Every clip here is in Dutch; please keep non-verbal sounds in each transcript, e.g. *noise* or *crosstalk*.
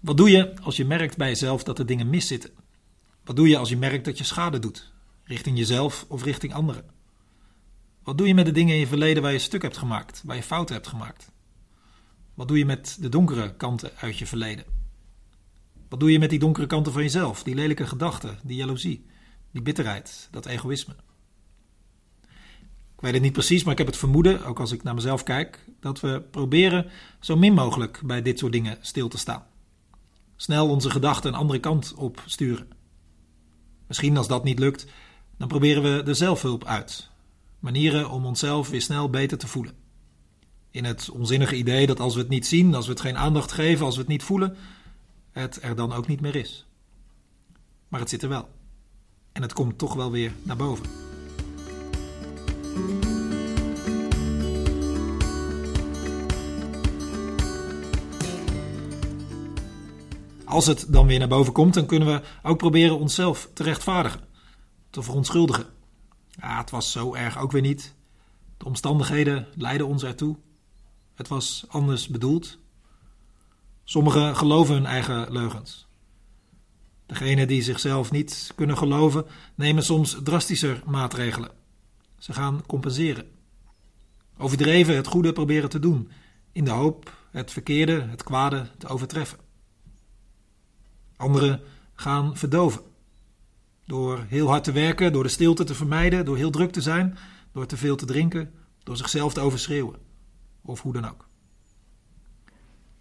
Wat doe je als je merkt bij jezelf dat er dingen miszitten? Wat doe je als je merkt dat je schade doet, richting jezelf of richting anderen? Wat doe je met de dingen in je verleden waar je stuk hebt gemaakt, waar je fouten hebt gemaakt? Wat doe je met de donkere kanten uit je verleden? Wat doe je met die donkere kanten van jezelf, die lelijke gedachten, die jaloezie, die bitterheid, dat egoïsme? Ik weet het niet precies, maar ik heb het vermoeden, ook als ik naar mezelf kijk, dat we proberen zo min mogelijk bij dit soort dingen stil te staan. Snel onze gedachten een andere kant op sturen. Misschien als dat niet lukt, dan proberen we de zelfhulp uit. Manieren om onszelf weer snel beter te voelen. In het onzinnige idee dat als we het niet zien, als we het geen aandacht geven, als we het niet voelen, het er dan ook niet meer is. Maar het zit er wel. En het komt toch wel weer naar boven. Als het dan weer naar boven komt, dan kunnen we ook proberen onszelf te rechtvaardigen, te verontschuldigen. Ja, het was zo erg ook weer niet. De omstandigheden leidden ons ertoe. Het was anders bedoeld. Sommigen geloven hun eigen leugens. Degenen die zichzelf niet kunnen geloven, nemen soms drastischer maatregelen. Ze gaan compenseren. Overdreven het goede proberen te doen, in de hoop het verkeerde, het kwade te overtreffen. Anderen gaan verdoven. Door heel hard te werken, door de stilte te vermijden, door heel druk te zijn, door te veel te drinken, door zichzelf te overschreeuwen. Of hoe dan ook.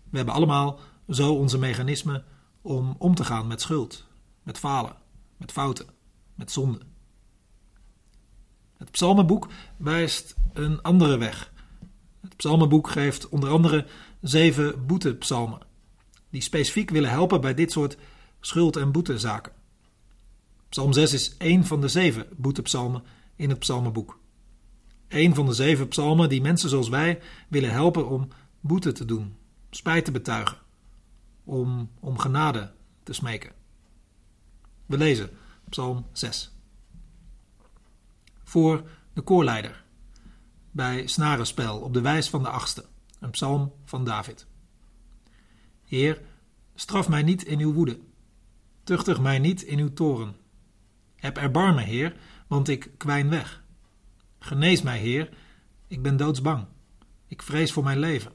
We hebben allemaal zo onze mechanismen om om te gaan met schuld, met falen, met fouten, met zonde. Het psalmenboek wijst een andere weg. Het psalmenboek geeft onder andere zeven boetepsalmen, die specifiek willen helpen bij dit soort schuld- en boetezaken. Psalm 6 is één van de zeven boetepsalmen in het psalmenboek. Eén van de zeven psalmen die mensen zoals wij willen helpen om boete te doen, spijt te betuigen, om om genade te smeken. We lezen Psalm 6. Voor de koorleider bij snarenspel op de wijs van de achtste, een psalm van David. Heer, straf mij niet in uw woede, tuchtig mij niet in uw toren. Heb erbarmen, Heer, want ik kwijn weg. Genees mij, Heer, ik ben doodsbang. Ik vrees voor mijn leven.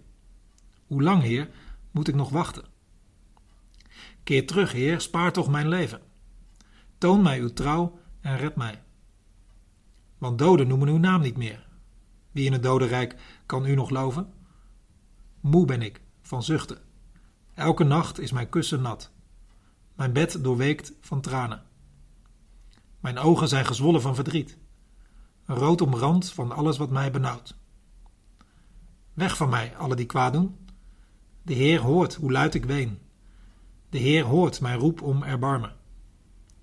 Hoe lang, Heer, moet ik nog wachten? Keer terug, Heer, spaar toch mijn leven. Toon mij uw trouw en red mij. Want doden noemen uw naam niet meer. Wie in het dodenrijk kan u nog loven? Moe ben ik van zuchten. Elke nacht is mijn kussen nat. Mijn bed doorweekt van tranen. Mijn ogen zijn gezwollen van verdriet. Rood omrand van alles wat mij benauwt. Weg van mij, alle die kwaad doen. De Heer hoort hoe luid ik ween. De Heer hoort mijn roep om erbarmen.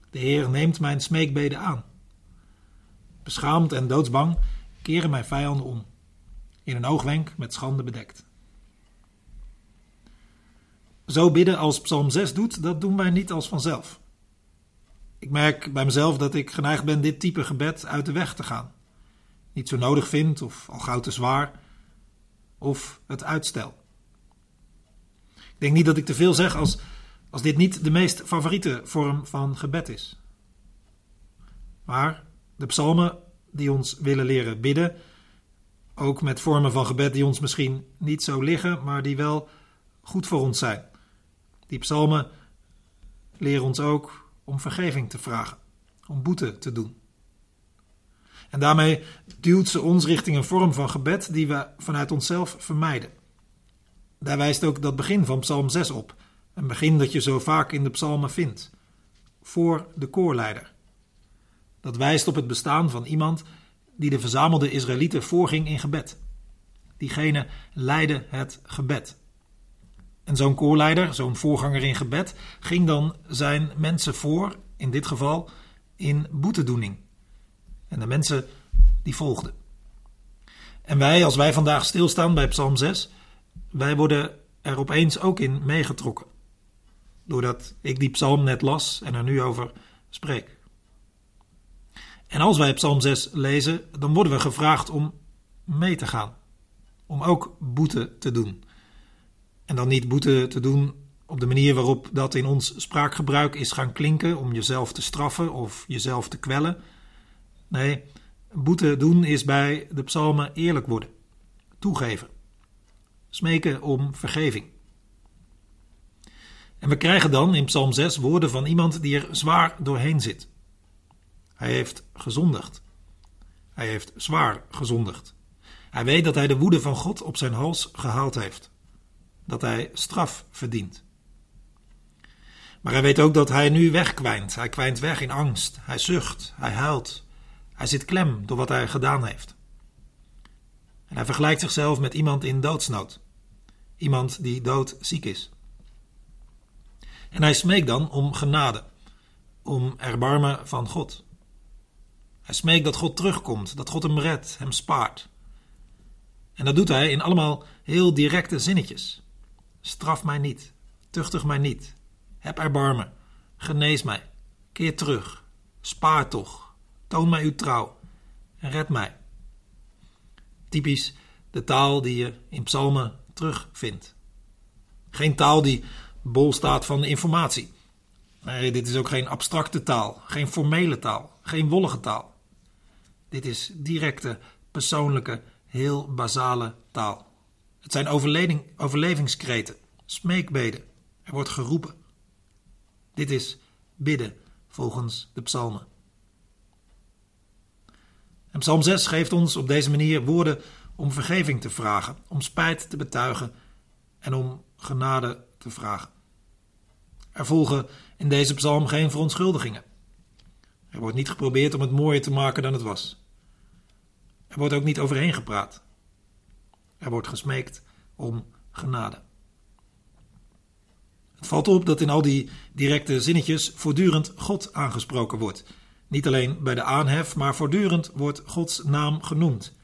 De Heer neemt mijn smeekbeden aan. Beschaamd en doodsbang keren mijn vijanden om, in een oogwenk met schande bedekt. Zo bidden als Psalm 6 doet, dat doen wij niet als vanzelf. Ik merk bij mezelf dat ik geneigd ben dit type gebed uit de weg te gaan. Niet zo nodig vind, of al gauw te zwaar, of het uitstel. Ik denk niet dat ik te veel zeg als, als dit niet de meest favoriete vorm van gebed is. Maar de psalmen die ons willen leren bidden, ook met vormen van gebed die ons misschien niet zo liggen, maar die wel goed voor ons zijn. Die psalmen leren ons ook om vergeving te vragen, om boete te doen. En daarmee duwt ze ons richting een vorm van gebed die we vanuit onszelf vermijden. Daar wijst ook dat begin van Psalm 6 op, een begin dat je zo vaak in de psalmen vindt, voor de koorleider. Dat wijst op het bestaan van iemand die de verzamelde Israëlieten voorging in gebed. Diegene leidde het gebed. En zo'n koorleider, zo'n voorganger in gebed, ging dan zijn mensen voor, in dit geval, in boetedoening. En de mensen die volgden. En wij, als wij vandaag stilstaan bij Psalm 6, wij worden er opeens ook in meegetrokken. Doordat ik die psalm net las en er nu over spreek. En als wij Psalm 6 lezen, dan worden we gevraagd om mee te gaan. Om ook boete te doen. En dan niet boete te doen op de manier waarop dat in ons spraakgebruik is gaan klinken om jezelf te straffen of jezelf te kwellen. Nee, boete doen is bij de psalmen eerlijk worden, toegeven, smeken om vergeving. En we krijgen dan in Psalm 6 woorden van iemand die er zwaar doorheen zit. Hij heeft gezondigd. Hij heeft zwaar gezondigd. Hij weet dat hij de woede van God op zijn hals gehaald heeft. Dat hij straf verdient. Maar hij weet ook dat hij nu wegkwijnt. Hij kwijnt weg in angst. Hij zucht. Hij huilt. Hij zit klem door wat hij gedaan heeft. En hij vergelijkt zichzelf met iemand in doodsnood. Iemand die doodziek is. En hij smeekt dan om genade, om erbarmen van God. Hij smeekt dat God terugkomt, dat God hem redt, hem spaart. En dat doet hij in allemaal heel directe zinnetjes. Straf mij niet, tuchtig mij niet, heb erbarmen, genees mij, keer terug, spaar toch, toon mij uw trouw en red mij. Typisch de taal die je in psalmen terugvindt. Geen taal die bol staat van informatie. Nee, dit is ook geen abstracte taal, geen formele taal, geen wollige taal. Dit is directe, persoonlijke, heel basale taal. Het zijn overlevingskreten, smeekbeden. Er wordt geroepen. Dit is bidden volgens de psalmen. En Psalm 6 geeft ons op deze manier woorden om vergeving te vragen, om spijt te betuigen en om genade te vragen. Er volgen in deze psalm geen verontschuldigingen. Er wordt niet geprobeerd om het mooier te maken dan het was. Er wordt ook niet overheen gepraat. Er wordt gesmeekt om genade. Het valt op dat in al die directe zinnetjes voortdurend God aangesproken wordt. Niet alleen bij de aanhef, maar voortdurend wordt Gods naam genoemd.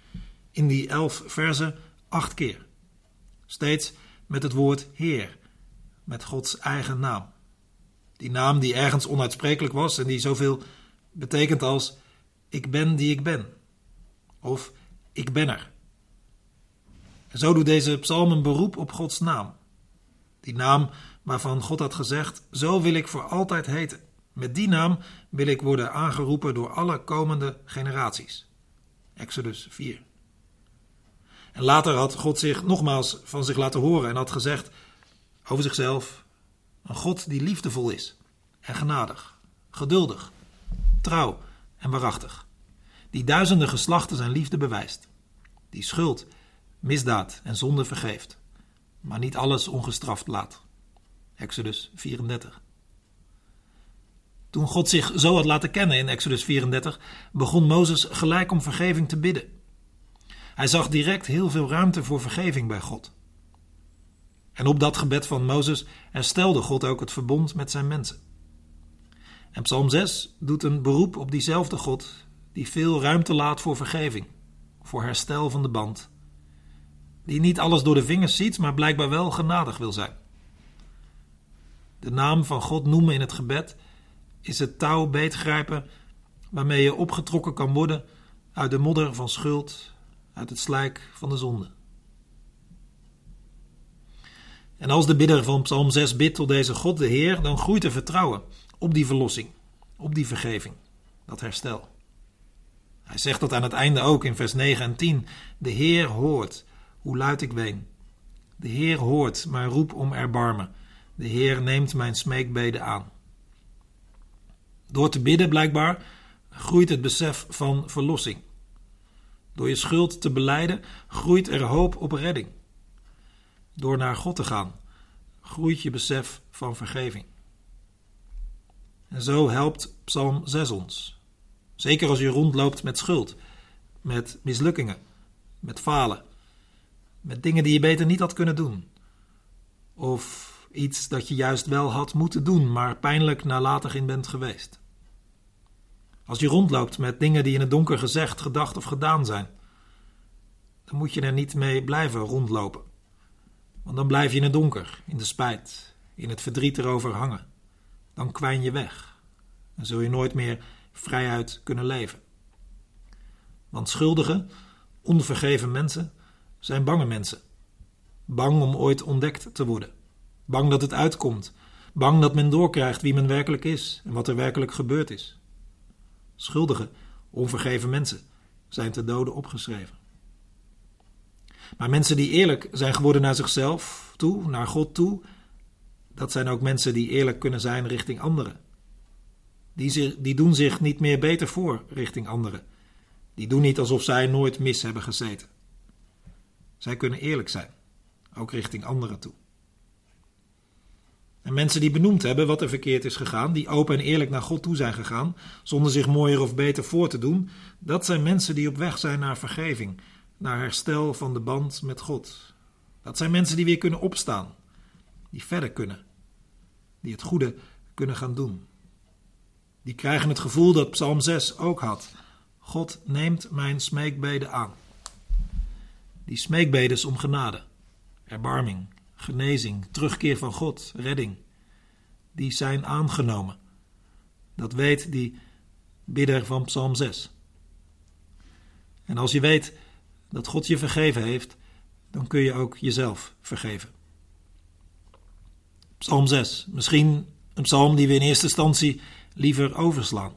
In die elf verzen acht keer. Steeds met het woord Heer, met Gods eigen naam. Die naam die ergens onuitsprekelijk was en die zoveel betekent als ik ben die ik ben. Of ik ben er. Zo doet deze psalm een beroep op Gods naam. Die naam waarvan God had gezegd: Zo wil ik voor altijd heten. Met die naam wil ik worden aangeroepen door alle komende generaties. Exodus 4. En later had God zich nogmaals van zich laten horen en had gezegd over zichzelf: een God die liefdevol is en genadig, geduldig, trouw en waarachtig. Die duizenden geslachten zijn liefde bewijst. Die schuld, misdaad en zonde vergeeft, maar niet alles ongestraft laat. Exodus 34. Toen God zich zo had laten kennen in Exodus 34, begon Mozes gelijk om vergeving te bidden. Hij zag direct heel veel ruimte voor vergeving bij God. En op dat gebed van Mozes herstelde God ook het verbond met zijn mensen. En Psalm 6 doet een beroep op diezelfde God die veel ruimte laat voor vergeving, voor herstel van de band. Die niet alles door de vingers ziet, maar blijkbaar wel genadig wil zijn. De naam van God noemen in het gebed is het touw beetgrijpen waarmee je opgetrokken kan worden uit de modder van schuld, uit het slijk van de zonde. En als de bidder van Psalm 6 bidt tot deze God, de Heer, dan groeit er vertrouwen op die verlossing, op die vergeving, dat herstel. Hij zegt dat aan het einde ook in vers 9 en 10. De Heer hoort hoe luid ik ween. De Heer hoort mijn roep om erbarmen. De Heer neemt mijn smeekbeden aan. Door te bidden, blijkbaar, groeit het besef van verlossing. Door je schuld te beleiden, groeit er hoop op redding. Door naar God te gaan, groeit je besef van vergeving. En zo helpt Psalm 6 ons. Zeker als je rondloopt met schuld, met mislukkingen, met falen, met dingen die je beter niet had kunnen doen. Of iets dat je juist wel had moeten doen, maar pijnlijk nalatig in bent geweest. Als je rondloopt met dingen die in het donker gezegd, gedacht of gedaan zijn, dan moet je er niet mee blijven rondlopen. Want dan blijf je in het donker, in de spijt, in het verdriet erover hangen. Dan kwijn je weg. Dan zul je nooit meer vrijuit kunnen leven. Want schuldige, onvergeven mensen zijn bange mensen. Bang om ooit ontdekt te worden. Bang dat het uitkomt. Bang dat men doorkrijgt wie men werkelijk is en wat er werkelijk gebeurd is. Schuldige, onvergeven mensen zijn te doden opgeschreven. Maar mensen die eerlijk zijn geworden naar zichzelf toe, naar God toe, dat zijn ook mensen die eerlijk kunnen zijn richting anderen. Die, die doen zich niet meer beter voor richting anderen. Die doen niet alsof zij nooit mis hebben gezeten. Zij kunnen eerlijk zijn, ook richting anderen toe. En mensen die benoemd hebben wat er verkeerd is gegaan, die open en eerlijk naar God toe zijn gegaan, zonder zich mooier of beter voor te doen, dat zijn mensen die op weg zijn naar vergeving, naar herstel van de band met God. Dat zijn mensen die weer kunnen opstaan, die verder kunnen, die het goede kunnen gaan doen. Die krijgen het gevoel dat Psalm 6 ook had. God neemt mijn smeekbeden aan. Die smeekbeden is om genade, erbarming, genezing, terugkeer van God, redding. Die zijn aangenomen. Dat weet die bidder van Psalm 6. En als je weet dat God je vergeven heeft, dan kun je ook jezelf vergeven. Psalm 6, misschien een psalm die we in eerste instantie liever overslaan.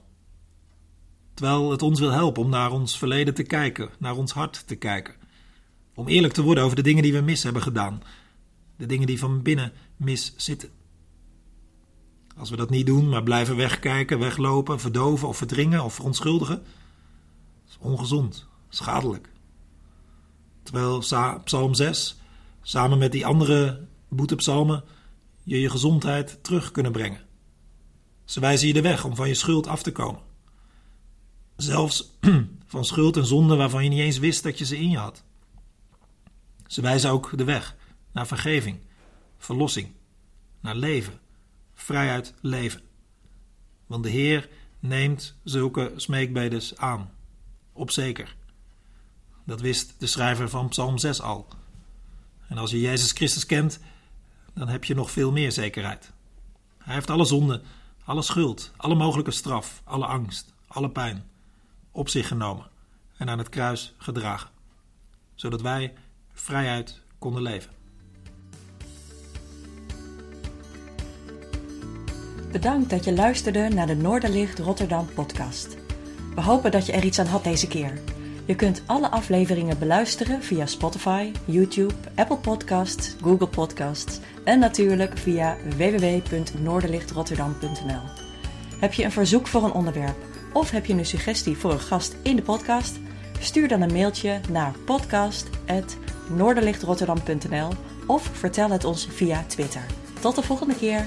Terwijl het ons wil helpen om naar ons verleden te kijken, naar ons hart te kijken. Om eerlijk te worden over de dingen die we mis hebben gedaan, de dingen die van binnen mis zitten. Als we dat niet doen, maar blijven wegkijken, weglopen, verdoven of verdringen of verontschuldigen, is ongezond, schadelijk. Terwijl Psalm 6 samen met die andere boetepsalmen je je gezondheid terug kunnen brengen. Ze wijzen je de weg om van je schuld af te komen. Zelfs *clears throat* van schuld en zonde waarvan je niet eens wist dat je ze in je had. Ze wijzen ook de weg naar vergeving, verlossing, naar leven, vrijheid leven. Want de Heer neemt zulke smeekbedes aan, op zeker. Dat wist de schrijver van Psalm 6 al. En als je Jezus Christus kent, dan heb je nog veel meer zekerheid. Hij heeft alle zonde, alle schuld, alle mogelijke straf, alle angst, alle pijn op zich genomen en aan het kruis gedragen, zodat wij vrijheid konden leven. Bedankt dat je luisterde naar de Noorderlicht Rotterdam podcast. We hopen dat je er iets aan had deze keer. Je kunt alle afleveringen beluisteren via Spotify, YouTube, Apple Podcasts, Google Podcasts en natuurlijk via www.noorderlichtrotterdam.nl. Heb je een verzoek voor een onderwerp of heb je een suggestie voor een gast in de podcast? Stuur dan een mailtje naar podcast.noorderlichtrotterdam.nl of vertel het ons via Twitter. Tot de volgende keer!